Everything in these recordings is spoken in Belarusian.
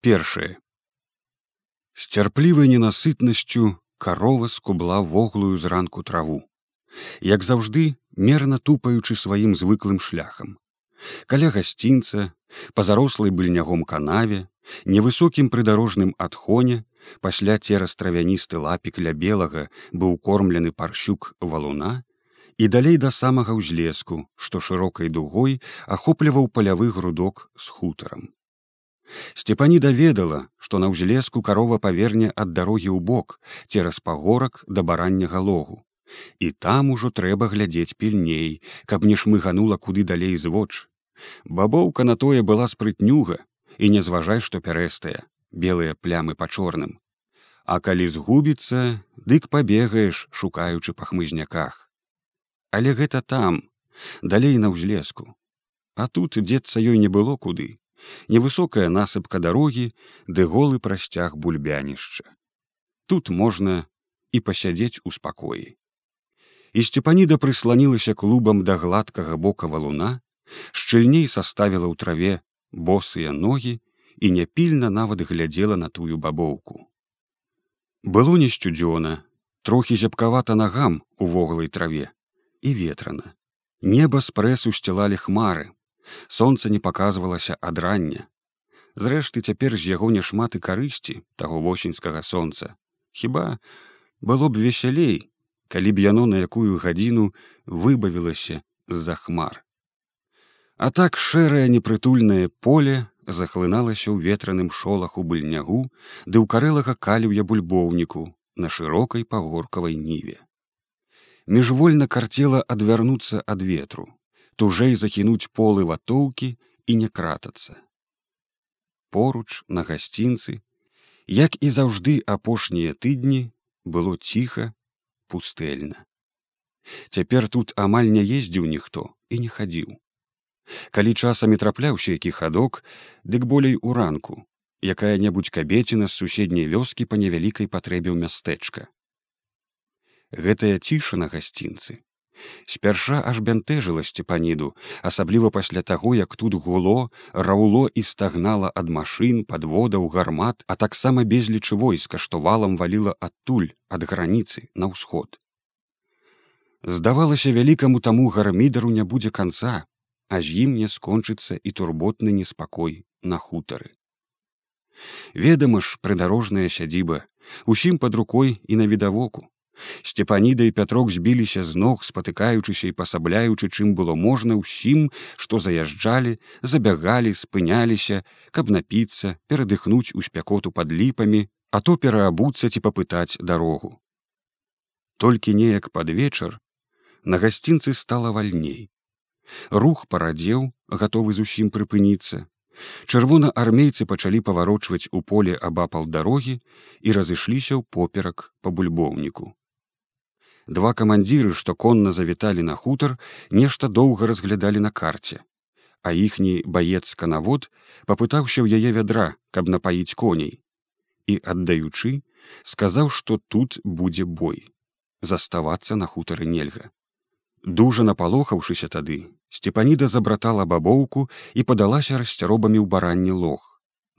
Першае. З цярплівай ненасытнасцю карова скубла воглую зранку траву. Як заўжды, мерна тупаючы сваім звыклым шляхам. Каля гасцінца, па зарослай быльнягом канаве, невысокім прыдарожным адхоне, пасля цераз травяністы лапік ля белага быў кормлены парщук валуна, і далей да самага ўзлеску, што шырокай дугой ахопліваў палявы грудок з хутарам. Сцепані даведала, што на ўзлеску карова паверне ад дарогі ў бок цераз пагорак да баранняга логу. І там ужо трэба глядзець пільней, каб не шмыганула куды далей звоч. Бабоўка на тое была спрытнюга і не зважай, што пярэстая, белыя плямы па чорным. А калі згубіцца, дык пабегаеш, шукаючы па хмызняках. Але гэта там, далей на ўзлеску. А тут дзецца ёй не было куды невысокая насыпка дарогі ды голы прасцяг бульбянішча. Тут можна і пасядзець у спакоі. І сцепаніда прысланілася клубам да гладкага бока валуна, шчыльней саставіла ў траве босыя ногі і няпільна нават глядзела на тую бабоўку. Было не сцюдзёна, трохі зябкавата нагам у воглай траве і ветрана. Неба з прэсу сцілалі хмары, Сонца не паказвалася ад рання. Зрэшты, цяпер з яго няшмат і карысці таго восеньскага сонца. Хіба было б весялей, калі б яно на якую гадзіну выбавілася з-за хмар. А так шэрае непрытульнае поле захлыналася ў ветраным шолаху быльнягу ды ў карэлага калюя бульбоўніку на шырокай пагоркавай ніве. Міжвольна карцела адвярнуцца ад ветру тужэй захінуць полы ватоўкі і не кратацца. Поруч на гасцінцы, як і заўжды апошнія тыдні было ціха, пустэльна. Цяпер тут амаль не ездзіў ніхто і не хадзіў. Калі часамі трапляўся які хадок, дык болей у ранку, якая-небудзь кабеціна з суседняй вёскі па невялікай патрэбе ў мястэчка. Гэтая ціша на гасцінцы спярша аж бянтэжыла сцепаніду асабліва пасля таго як тут гуло раўло і стагнала ад машын подводаў гармат а таксама безлічы войска што валам валіла адтуль ад граніцы на ўсход. Здавалася вялікаму таму гармідару не будзе канца а з ім не скончыцца і турботны неспакой на хутары. Ведама ж прыдарожная сядзіба усім пад рукой і на відавоку Сцепаніда і пятрок збіліся з ног, спатыкаючыся і пасабляючы, чым было можна ўсім, што заязджалі, забягалі, спыняліся, каб напіцца, перадыхнуць у спякоту пад ліпамі, а то пераабуцца ці папытаць дарогу. Толькі неяк пад вечар на гасцінцы стала вальней. Рух парадзеў, гатовы зусім прыпыніцца. Чырвонаармейцы пачалі паварочваць у поле абапал дарогі і разышліся ў поперак па бульбоўніку два камандзіры што конна завіталі на хутар нешта доўга разглядалі на карце. А іхні баец канавод папытаўся ў яе вядра каб напаіць коней. І аддаючы сказаў што тут будзе бой. Заставацца на хутары нельга. Дужа напалохаўшыся тады сцепаніда забратала бабоўку і падалася расцяробамі ў баранні лог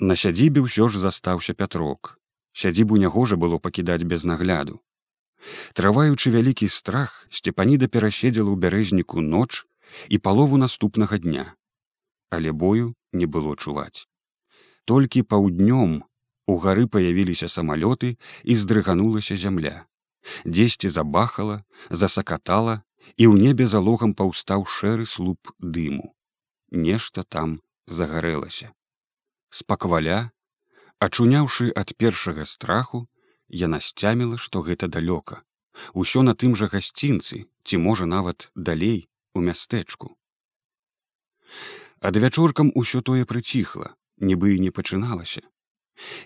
на сядзібе ўсё ж застаўся пятрок. Сядзібу нягожа было пакідаць без нагляду Траваючы вялікі страх, сцепаніда пераседзела ў бярэзніку ноч і палову наступнага дня. Але бою не было чуваць. Толькі паўднём у гары паявіліся самалёты і здрыганулася зямля. Дзесьці забахала, засакатала і ў небе залогам паўстаў шэры слуп дыму. Нешта там загарэлася. Спакваля, ачуняўшы ад першага страху, яна сцяміла, што гэта далёка. Усё на тым жа гасцінцы, ці можа нават далей у мястэчку. Ад вячоркам усё тое прыціхла, нібы і не пачыналася.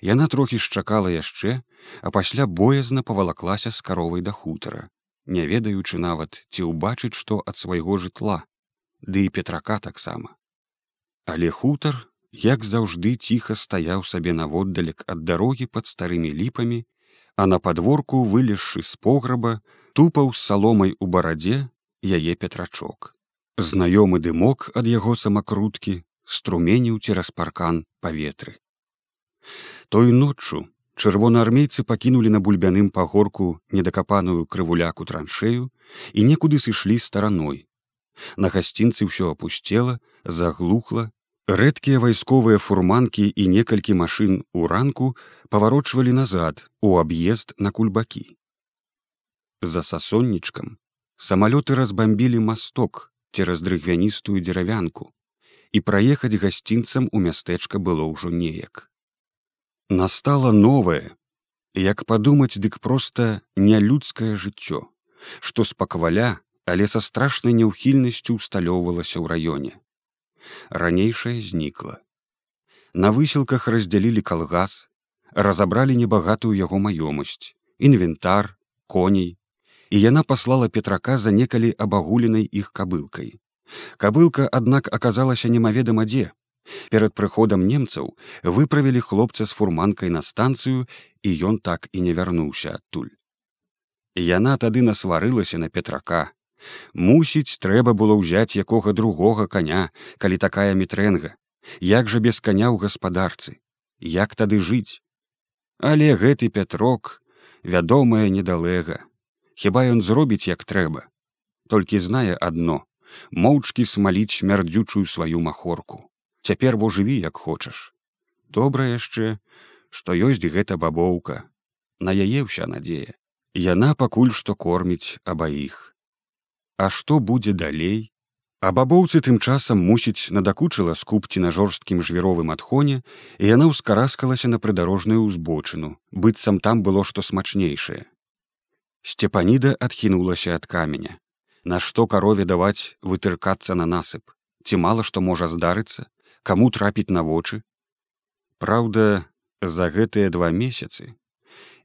Яна трохі шчакала яшчэ, а пасля боязна павалаклася з каровай да хутара, не ведаючы нават, ці ўбачыць што ад свайго жытла, ды і петрака таксама. Але хутар, як заўжды ціха стаяў сабе наводдалек ад дарогі пад старымі ліпамі а на падворку вылезшы з пограба тупаў з саломай у барадзе яе петрачок. Знаёмы дымок ад яго самакруткі струменіў цераз паркан паветры. Той ноччу чырвонаармейцы пакінулі на бульбяным пагорку недакапаную крывуляку траншею і некуды сышлі стараной. На гасцінцы ўсё апусцела заглухла рэдкія вайсковыя фурманкі і некалькі машын у ранку паварочвалі назад у аб'езд на кульбакі. За сасоннічкам самалёты разбамбілі масток цераз дрыгвяністую дзеравянку і праехаць гасцінцам у мястэчка было ўжо неяк. Настала новае як падумаць дык проста нялюдскае жыццё што спакваля але са страшнай няўхільнасцю усталёўвалася ў раёне ранейшае знікла на высілках раздзялілі калгас разабралі небагатую яго маёмасць інвентар коней і яна паслала петрака за некалі абагуленай іх кабылкай кабылка аднак аказалася немаведама дзе Перад прыходам немцаў выправілі хлопца з фурманкай на станцыю і ён так і не вярнуўся адтуль. Яна тады насварылася на петрака. Мусіць, трэба было ўзяць якога другога каня, калі такая мітрэнга, як жа без каня ў гаспадарцы, як тады жыць. Але гэты пятрок вядомая недалэга. Хіба ён зробіць як трэба, толькі знае адно моўчкі смаліць смярдзючую сваю махорку. Цяпер бо жыві як хочаш. Добра яшчэ што ёсць гэта бабоўка. На яе ўся надзея. Яна пакуль што корміць абаіх а што будзе далей? А бабоўцы тым часам мусіць надакучыла скупці на жорсткім жвіровым адхоне і яна ўскараскалася на прыдарожную ўзбочыну. Быццам там было што смачнейшае. Сцепаніда адхінулася ад каменя. Нашто карове даваць вытыркацца на насып? Ці мала што можа здарыцца? Каму трапіць на вочы. Праўда, за гэтыя два месяцы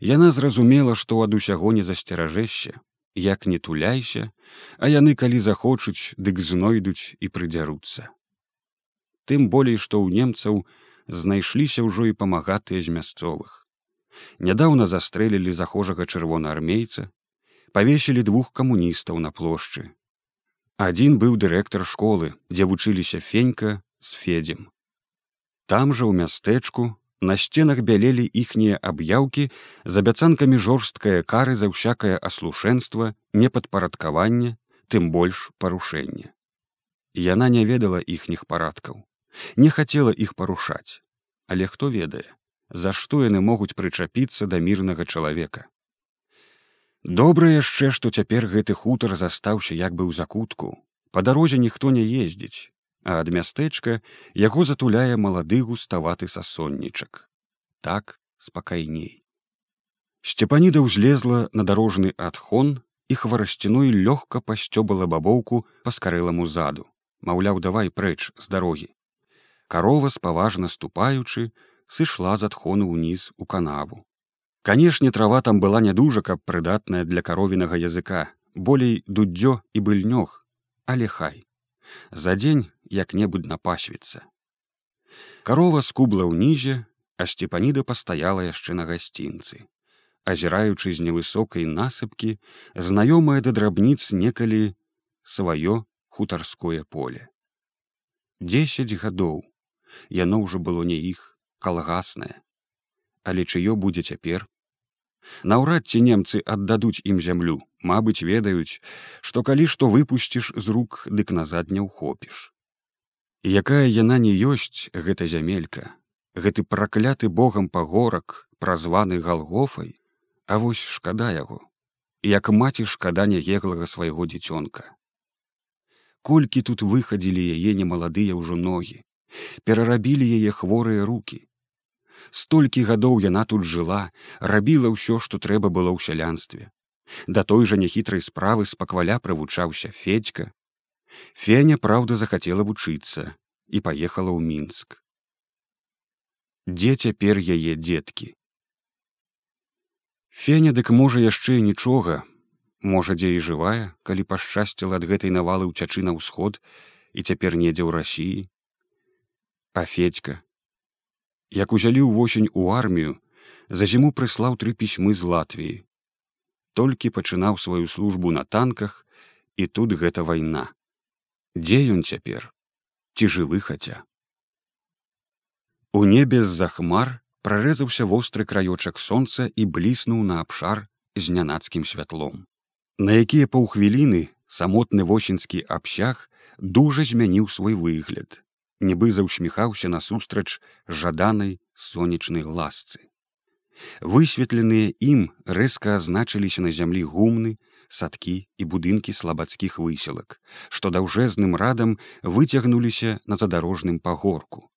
яна зразумела, што ад усяго не засцеражэшся, як не туляйся, а яны калі захочуць, дык знойдуць і прыдзяруцца. Тым болей, што ў немцаў знайшліся ўжо і памагатыя з мясцовых. Нядаўна застрэлілі захожага чырвонаармейца, павесілі двух камуністаў на плошчы. Адзін быў дырэктар школы, дзе вучыліся фенька з федзем. Там жа ў мястэчку на сценах бялелі іхнія аб'яўкі з абяцанкамі жорсткае кары за ўсякае аслушэнства, непадпарадкаванне, тым больш парушэнне. Яна не ведала іхніх парадкаў, не хацела іх парушаць, але хто ведае, за што яны могуць прычапіцца да мірнага чалавека. Добра яшчэ, што цяпер гэты хутар застаўся як бы ў закутку. Па дарозе ніхто не ездзіць, а ад мястэчка яго затуляе малады густаваты сасоннічак. Так спакайней. Сцепаніда ўзлезла на дарожны адхон і хварасцяной лёгка пасцёбала бабоўку па скарэламу заду, маўляў, давай прэч з дарогі. Карова спаважна ступаючы, сышла з адхону ўніз у канаву. Канешне, трава там была не дужа, каб прыдатная для каровінага языка, болей дуддзё і быльнёг, але хай за дзень як-небудзь напасвіцца. Карова скубла ўнізе, а сцепаніда пастаяла яшчэ на гасцінцы. Азіраючы з невысокай насыпкі, знаёмае да драбніц некалі сваё хутарское поле. Дзесяць гадоў яно ўжо было не іх калгаснае, але чыё будзе цяпер Наўрад ці немцы аддадуць ім зямлю, Мабыць, ведаюць, што калі што выпусціш з рук, дык назад не ўхопіш. Якая яна не ёсць гэта зямелька, гэты пракляты богам пагорак, празваны галгофай, А вось шкада яго, як маці шкада няеглага свайго дзіцёнка. Колькі тут выхадзілі яе немаладыя ўжо ногі, перарабілі яе хворыя руки, столькі гадоў яна тут жыла рабіла ўсё што трэба было ў сялянстве. Да той жа няхітрай справы спакваля прывучаўся федька феня праўда захацела вучыцца і паехала ў мінск дзе цяпер яе дзеткі феня дык можа яшчэ нічога. Можа дзе і жывая калі пашчасціла ад гэтай навалы ўцячы на ўсход і цяпер недзе ў рассіі а федька? Як узялі ўвосень у армію за зіму прыслаў тры пісьмы з латвіі. Толькі пачынаў сваю службу на танках і тут гэта вайна дзе ён цяпер ці жывы хаця у небе з-за хмар прарэзаўся востры краёчак сонца і бліснуў на абшар з нянацкім святлом. На якія паўхвіліны самотны восеньскі абсяг дужа змяніў свой выгляд, нібы заўсміхаўся насустрач жаданай сонечнай ласцы. Высветленыя ім рэзка азначыліся на зямлі гумны, садкі і будынкі слабацкіх высілак, што даўжэзным радам выцягнуліся на задарожным пагорку.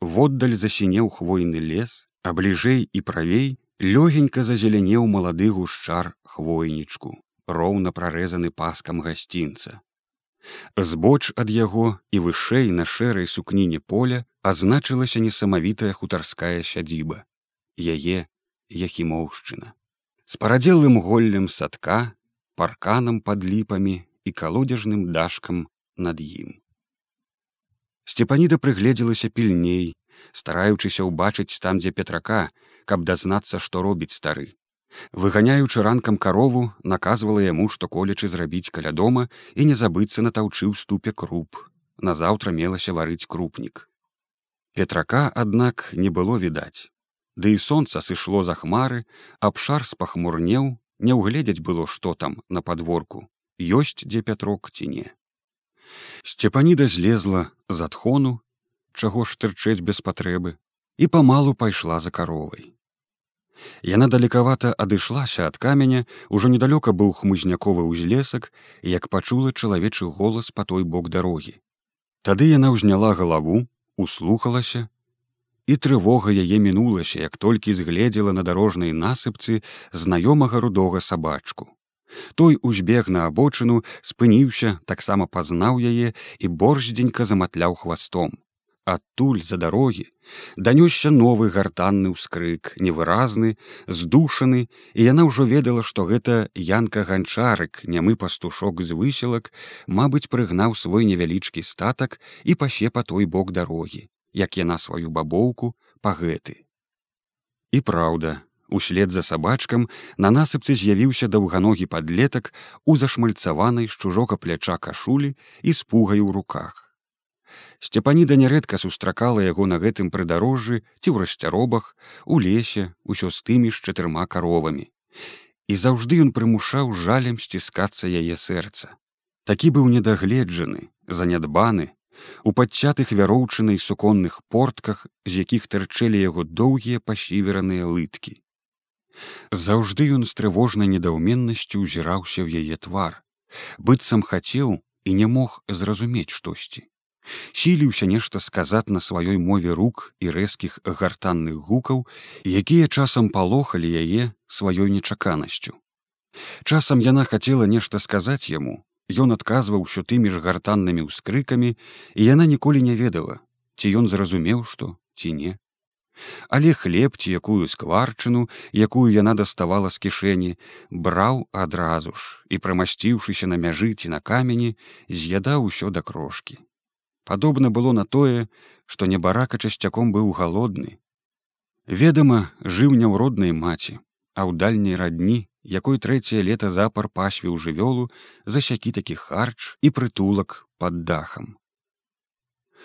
Воддаль засінеў хвойны лес, а бліжэй і правей лёгенька зазелянеў малады гушчар хвойнічку, роўна прарэзаны паскам гасцінца. Збоч ад яго і вышэй на шэрай сукніне поля азначылася несамавітая хутарская сядзіба яе яхімоўшчына з парадзелым голлем садка парканам пад ліпамі і калодзежным дашкам над ім. Сцепаніда прыгледзелася пільней, стараючыся ўбачыць там, дзе петрака, каб дазнацца, што робіць стары. Выганяючы ранкам карову, наказвала яму, што колечы зрабіць каля дома і не забыцца на таўчы ў ступе круп. Назаўтра мелася варыць крупнік. Петрака, аднак, не было відаць. Ды і сонца сышло за хмары, абшар спахмурнеў, не ўгледзець было што там на подворку. Ёсць дзе пятрок ці не. Сцепаніда злезла з адхону чаго ж тырчэць без патрэбы і памалу пайшла за каровай. Яна далекавата адышлася ад каменя ужо недалёка быў хмызняковы ўзлесак як пачула чалавечы голас по той бок дарогі. Тады яна ўзняла галаву услухалася і трывога яе мінулася, як толькі згледзела на дарожнай насыпцы знаёмага рудога сабачку. Той узбег на абочыну, спыніўся, таксама пазнаў яе і борздзенька заматляў хвастом. Адтуль за дарогі данёсся новы гартанны ўскрык, невыразны, здушаны, і яна ўжо ведала, што гэта янка ганчарык, нямы пастушок з выселак, мабыць, прыгнаў свой невялічкі статак і пасе па той бок дарогі як яна сваю бабоўку па гэты. І праўда, услед за сабачкам на насыпцы з'явіўся даўганогі падлетак у зашмальцаванай з чужога пляча кашулі і з пугай у руках. Сцепаніда нярэдка сустракала яго на гэтым прыдарожжы ці ў расцяробах, у лесе, усё з тымі з чатырма каровамі. І заўжды ён прымушаў жалем сціскацца яе сэрца. Такі быў недагледжаны, занядбаны, у падчатых вяроўчынай суконных портках, з якіх тырчэлі яго доўгія пасівераныя лыткі. Заўжды ён з трывожнай недаўменнасцю ўзіраўся ў яе твар, быццам хацеў і не мог зразумець штосьці. Сіліўся нешта сказаць на сваёй мове рук і рэзкіх гартанных гукаў, якія часам палохалі яе сваёй нечаканасцю. Часам яна хацела нешта сказаць яму, Ён адказваў усё тымі ж гартаннымі ўскрыкамі, і яна ніколі не ведала, ці ён зразумеў, што ці не. Але хлеб ці якую скварчыну, якую яна даставала з кішэні, браў адразу ж і, прымасціўшыся на мяжы ці на камені, з'ядаў усё да крошкі. Падобна было на тое, што небарака часцяком быў галодны. Ведама, жыў не ў роднай маці, а ў дальняй радні якой трэцяе лета запар пасвіў жывёлу засякі такі харч і прытулак под дахам.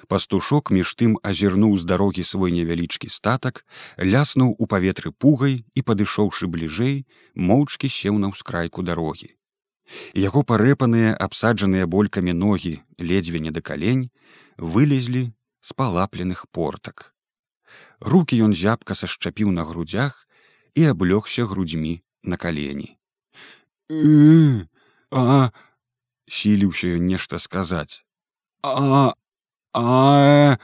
Пастушок між тым азірнуў з дарогі свой невялічкі статак, ляснуў у паветры пугай і падышоўшы бліжэй, моўчкі сеў на ўскрайку дарогі. Яго парэпаныя абсаджаныя болькамі ногі ледзьве не да калень вылезлі з палапленых портак. Рукі ён зябка сашчапіў на грудзях і аблёгся грудзьмі на калені а сіліўся ён нешта сказаць а а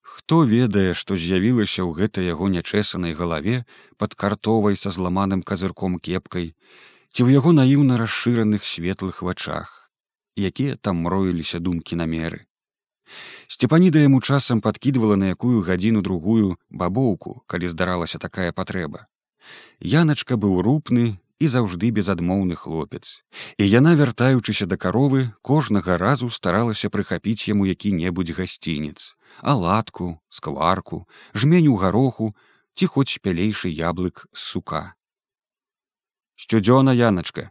хто ведае што з'явілася ў гэтай яго нячэсанай галаве пад картовай са зламаным казырком кепкай ці ў яго наіўна расшыраных светлых вачах якія там мроіліся думкі намеры. Сцепаніда яму часам падкідвала на якую гадзіну другую бабоўку, калі здаралася такая патрэба. Яначка быў рупны і заўжды безадмоўны хлопец. І яна, вяртаючыся да каровы, кожнага разу старалася прыхапіць яму які-небудзь гасцінец, аладку, скварку, жменю гароху ці хоць пялейшы яблык з сука. Сцюдзёна яначка,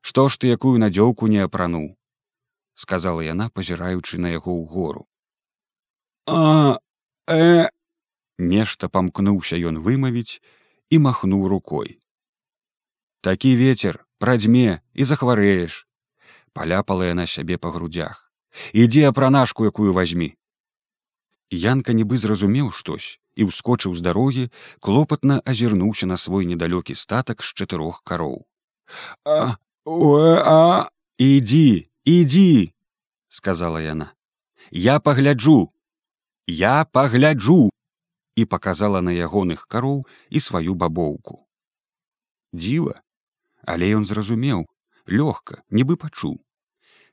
Што ж ты якую надзёўку не апрануў, сказала яна, пазіраючы на яго ў гору. А э Нешта памкнуўся ён вымавіць і махнуў рукой. Такі ветер прадзьме і захварэеш, паляпала яна сябе па грудях. Ідзі апранашку, якую возьмі. Янка нібы зразумеў штось і ўскочыў з дарогі, клопатна азірнуўся на свой недалёкі статак з чатырох кароў. А, а, ідзі, ідзі, сказала яна. Я пагляджу, я пагляджу і паказала на ягоных кароў і сваю бабоўку. Дзіва, але ён зразумеў, лёгка, нібы пачуў.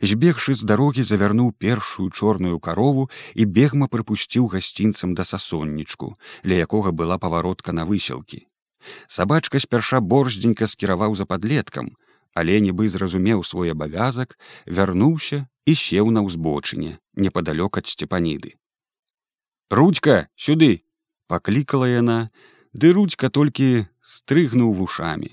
Збегшы з дарогі завярнуў першую чорную карову і бегма прыпусціў гасцінцам да сасоннічку, ля якога была паваротка на высілкі. Сабачка спярша борздзенька скіраваў за падлеткам, але нібы зразумеў свой абавязак, вярнуўся і сеў на ўзбочыне, непадалёк ад сцепаніды. Рудзька сюды паклікала яна, ды рудзька толькі стрыгнуў вушамі.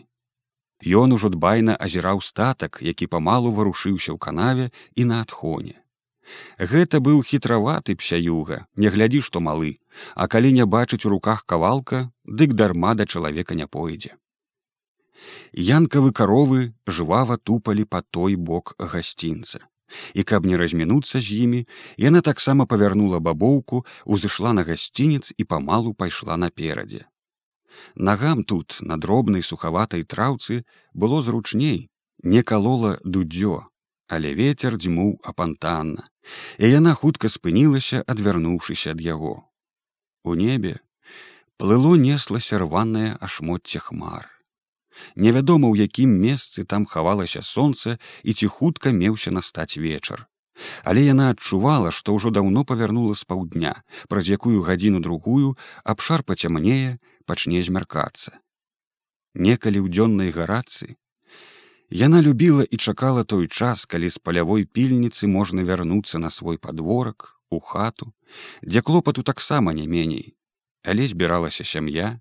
Ён ужо дбайна азіраў статак, які памалу варушыўся ў канаве і на адхоне. Гэта быў хітраваты псяюга, не глядзі, што малы, а калі не бачыць у руках кавалка, дык дарма да чалавека не пойдзе. Янкавы каровы жвава тупалі па той бок гасцінца. І каб не размінуцца з імі, яна таксама павярнула бабоўку, узышла на гасцінец і памалу пайшла наперадзе. Нагам тут, на дробнай сухаватай траўцы, было зручней, не калола дудзё, але ветер дзьмуў апантанна, і яна хутка спынілася, адвярнуўшыся ад яго. У небе плыло неслася рванае ашмотце хмар. Невядома, у якім месцы там хавалася сонца і ці хутка меўся настаць вечар. Але яна адчувала, што ўжо даўно павярнула з паўдня, праз якую гадзіну другую абшар пацямнее, пачне змяркацца. Некалі ў дзённай гарацы яна любіла і чакала той час, калі з палявой пільніцы можна вярнуцца на свой падворак у хату, дзе клопату таксама не меней, але збіралася сям'я,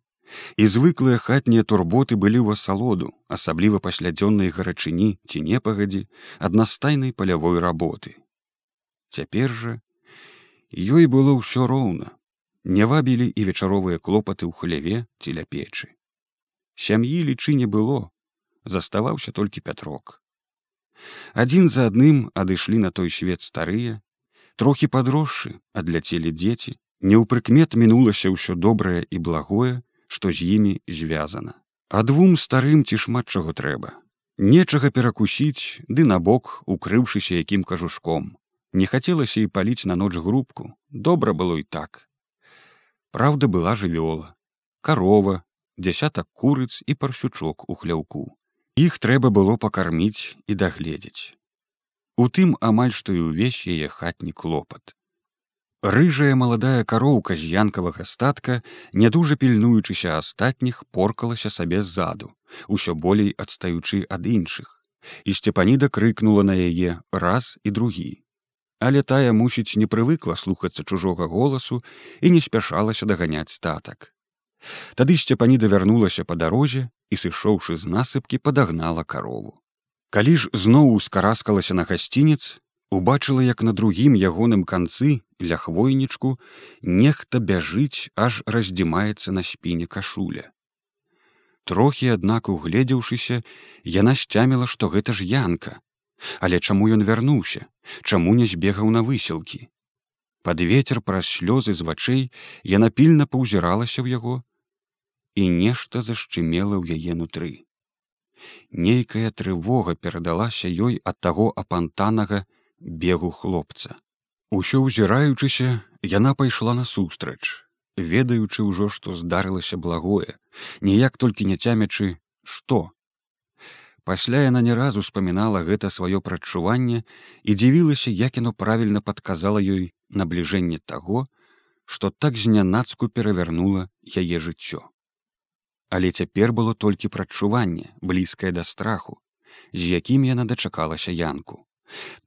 і звыклыя хатнія турботы былі ў асалоду, асабліва пасля дзённай гарачыні ці непагадзі аднастайнай палявой работы. Цяпер жа ёй было ўсё роўна, не вабілі і вечаровыя клопаты ў хляве ці ля печы. Сям'і лічы не было, заставаўся толькі пятрок. Адзін за адным адышлі на той свет старыя, трохі падросшы адляцелі дзеці, не ў прыкмет мінулася ўсё добрае і благое, што з імі звязана. А двум старым ці шмат чаго трэба. Нечага перакусіць, ды набок, укрыўшыся якім кажушком. Не хацелася і паліць на ноч грубку, добра было і так. Праўда была жывёла, карова, дзясятак курыц і парсючок у хляўку. Іх трэба было пакарміць і дагледзець. У тым амаль што і ўвесь яе хатні клопат. Рыжая маладая кароўка з янкавага статка, не дужа пільнуючыся астатніх, поркалася сабе ззаду, усё болей адстаючы ад іншых. І сцепаніда крыкнула на яе раз і другі але тая мусіць не прывыкла слухацца чужога голасу і не спяшалася даганяць статак. Тады сцепаніда вярнулася па дарозе і сышоўшы з насыпкі падагнала карову. Калі ж зноў ускараскалася на гасцінец, убачыла, як на другім ягоным канцы ля хвойнічку нехта бяжыць, аж раздзімаецца на спіне кашуля. Трохі, аднак угледзеўшыся, яна сцяміла, што гэта ж янка, Але чаму ён вярнуўся, чаму не збегаў на высілкі? Пад ветер праз слёзы з вачэй яна пільна паўзіралася ў яго і нешта зашчымела ў яе нутры. Нейкая трывога перадалася ёй ад таго апантанага бегу хлопца. Усё ўзіраючыся, яна пайшла насустрач, ведаючы ўжо, што здарылася благое, ніяк толькі не цямячы, што Пасля яна не раз успамінала гэта сваё прадчуванне і дзівілася, як яно правільна падказала ёй набліжэнне таго, што так знянацку перавярнула яе жыццё. Але цяпер было толькі прадчуванне, блізкае да страху, з якім яна дачакалася янку.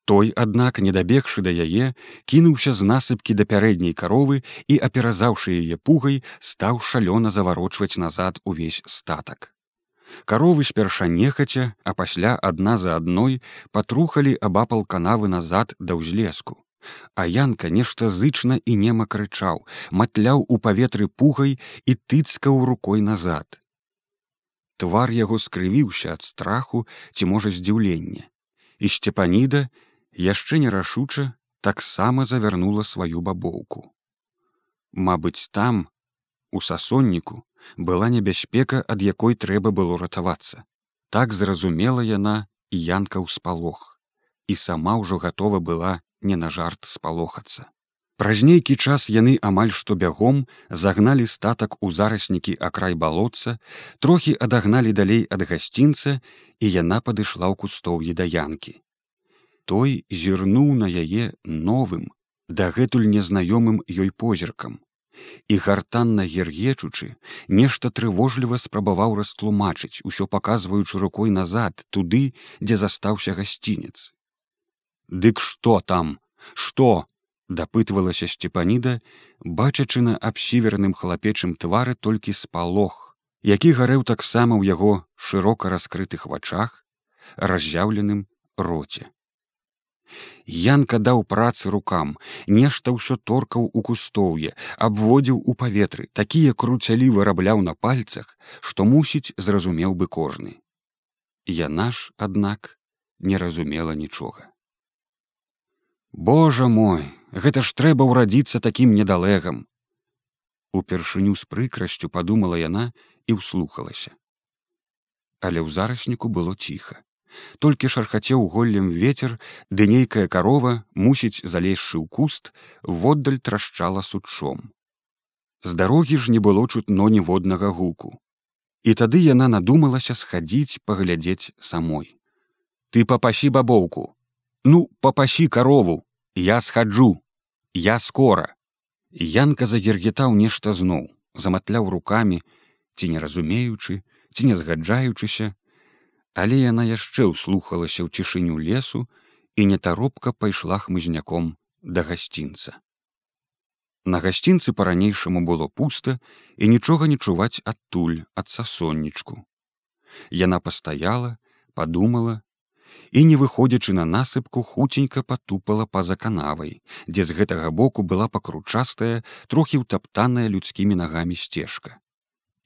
Той, аднак, не дабегшы да яе, кінуўся з насыпкі да пярэдняй каровы і, аперазаўшы яе пугай, стаў шалёна заварочваць назад увесь статак. Каровы спярша нехаця, а пасля адна за адной патрухалі абапал канавы назад да ўзлеску, А янка нешта зычна і нема крычаў, матляў у паветры пугай і тыцкаў рукой назад. Твар яго скрывіўся ад страху ці можа здзіўлення. І сцепаніда яшчэ нерашуча таксама завярнула сваю бабоўку. Мабыць, там, у сасонніку, была небяспека, ад якой трэба было ратавацца. Так зразумела яна і янка ў спалох, і сама ўжо гатова была не на жарт спалохацца. Праз нейкі час яны амаль што бягом загналі статак у зараснікі акрай балотца, трохі адагналі далей ад гасцінца, і яна падышла ў кустоўі да янкі. Той зірнуў на яе новым, дагэтуль незнаёмым ёй позіркам. І гартанна гергечучы, нешта трывожліва спрабаваў растлумачыць, усё паказваючы рукой назад туды, дзе застаўся гасцінец. Дык што там, што? Дапытвалася сцепаніда, бачачы на абсіверным хлапечым твары толькі спалох, які гарэў таксама ў яго шырока раскрытых вачах, раз'яўленым роце. Янка даў працы рукам, нешта ўсё торкаў у кустоўе, абводзіў у паветры, такія круцялі вырабляў на пальцах, што мусіць зразумеў бы кожны. Яна ж, аднак, не разумела нічога. Божа мой, гэта ж трэба ўрадзіцца такім недалэгам. Упершыню з прыкрасцю падумала яна і ўслухалася. Але ў зарасніку было ціха. Толькі шархацеў голлем ветер, ды нейкая карова, мусіць залезшы ў куст, воддаль трашчала сучом. З дарогі ж не было чутно ніводнага гуку. І тады яна надумалася схадзіць паглядзець самой. Ты папасі бабоўку, ну папасі карову я схаджу я скора янка загергетаў нешта зноў заматляў рукамі ці не разумеючы ці не згаджаючыся. Але яна яшчэ ўслухалася ў цішыню лесу і нетаропка пайшла хмызняком да гасцінца. На гасцінцы па-ранейшаму было пуста і нічога не чуваць адтуль ад сасоннічку. Яна пастаяла падумала і не выходзячы на насыпку хуценька патупала па-за канавай, дзе з гэтага боку была пакручастая, трохі ўтаптаная людскімі нагамі сцежка.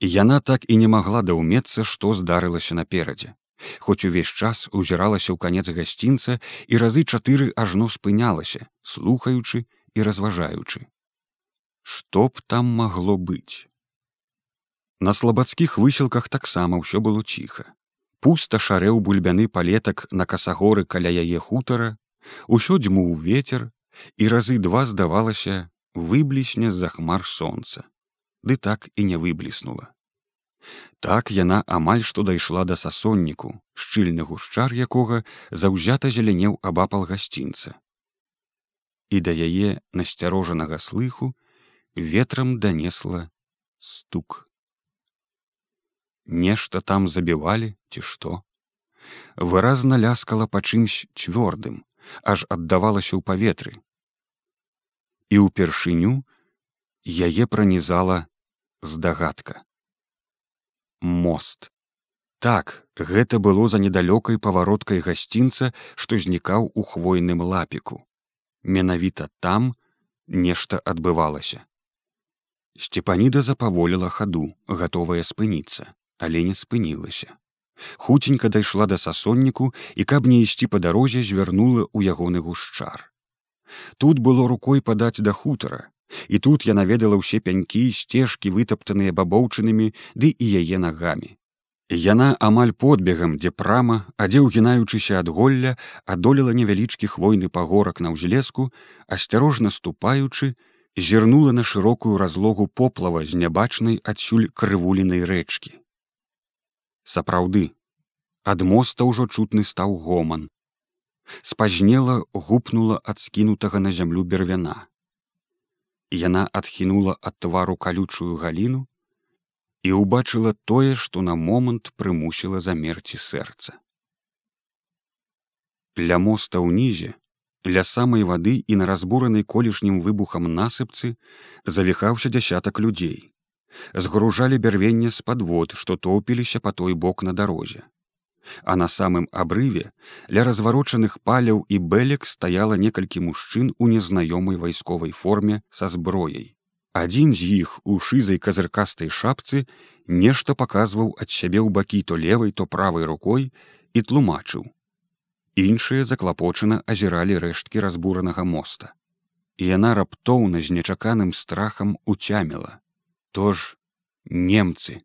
Яна так і не магла даўмецца, што здарылася наперадзе. Хоць увесь час узіралася ў канец гасцінца і разы чатыры ажно спынялася, слухаючы і разважаючы. Што б там магло быць? На слабацкіх высілках таксама ўсё было ціха пуста шарэў бульбяны палетак на касагоры каля яе хутара, усё дзьмуў ветер і разы два здавалася выблісне з-за хмар сонца, ды так і не выбліснула. Так яна амаль што дайшла да сасонніку, шчыльны гушчар якога заўзята зелянеў абапал гасцінца. І да яе насцярожанага слыху ветрам данесла стук нешта там забівалі ці што. Выразна ляскала па чымсь цвёрдым аж аддавалася ў паветры. І ўпершыню яе пранізала здагадка. Мост. Так гэта было за недалёкай павароткай гасцінца што знікаў у хвойным лапіку. Менавіта там нешта адбывалася. Сцепаніда запаволіла хаду гатовая спыніцца але не спынілася. Хуценька дайшла да сасонніку і каб не ісці па дарозе звярнула ў ягоны гушчар. Тут было рукой падаць да хутара, і тут я наведала ўсе пянькі сцежкі вытаптаныя бабоўчынамі ды і яе нагамі. Яна амаль подбегам, дзе прама, а дзе ўгінаючыся ад голля, адолела невялічкі хвойны пагорак на ўзлеску, асцярожна ступаючы, зірнула на шырокую разлогу поплава з нябачнай адсюль крывулінай рэчкі сапраўды ад моста ўжо чутны стаў гоман. Спазнела гупнула ад скінутага на зямлю бервяна. Яна адхінула ад твару калючую галіну і ўбачыла тое што на момант прымусіла замерці сэрца. Ля моста ўнізе ля самай вады і на разбуранай колішнім выбухам насыпцы завіхаўся дзясятак людзей згружалі бярвенне з падвод, што топіліся па той бок на дарозе. а на самым абрыве ля разварочаных паляў і бэлек стаяла некалькі мужчын у незнаёмай вайсковай форме са зброяй. Адзін з іх у шызай казыркастай шапцы нешта паказваў ад сябе ў бакі то левай, то правай рукой і тлумачыў. Іншыя заклапочана азіралі рэшткі разбуранага моста. І яна раптоўна з нечаканым страхам уцяміла. То ж немцы.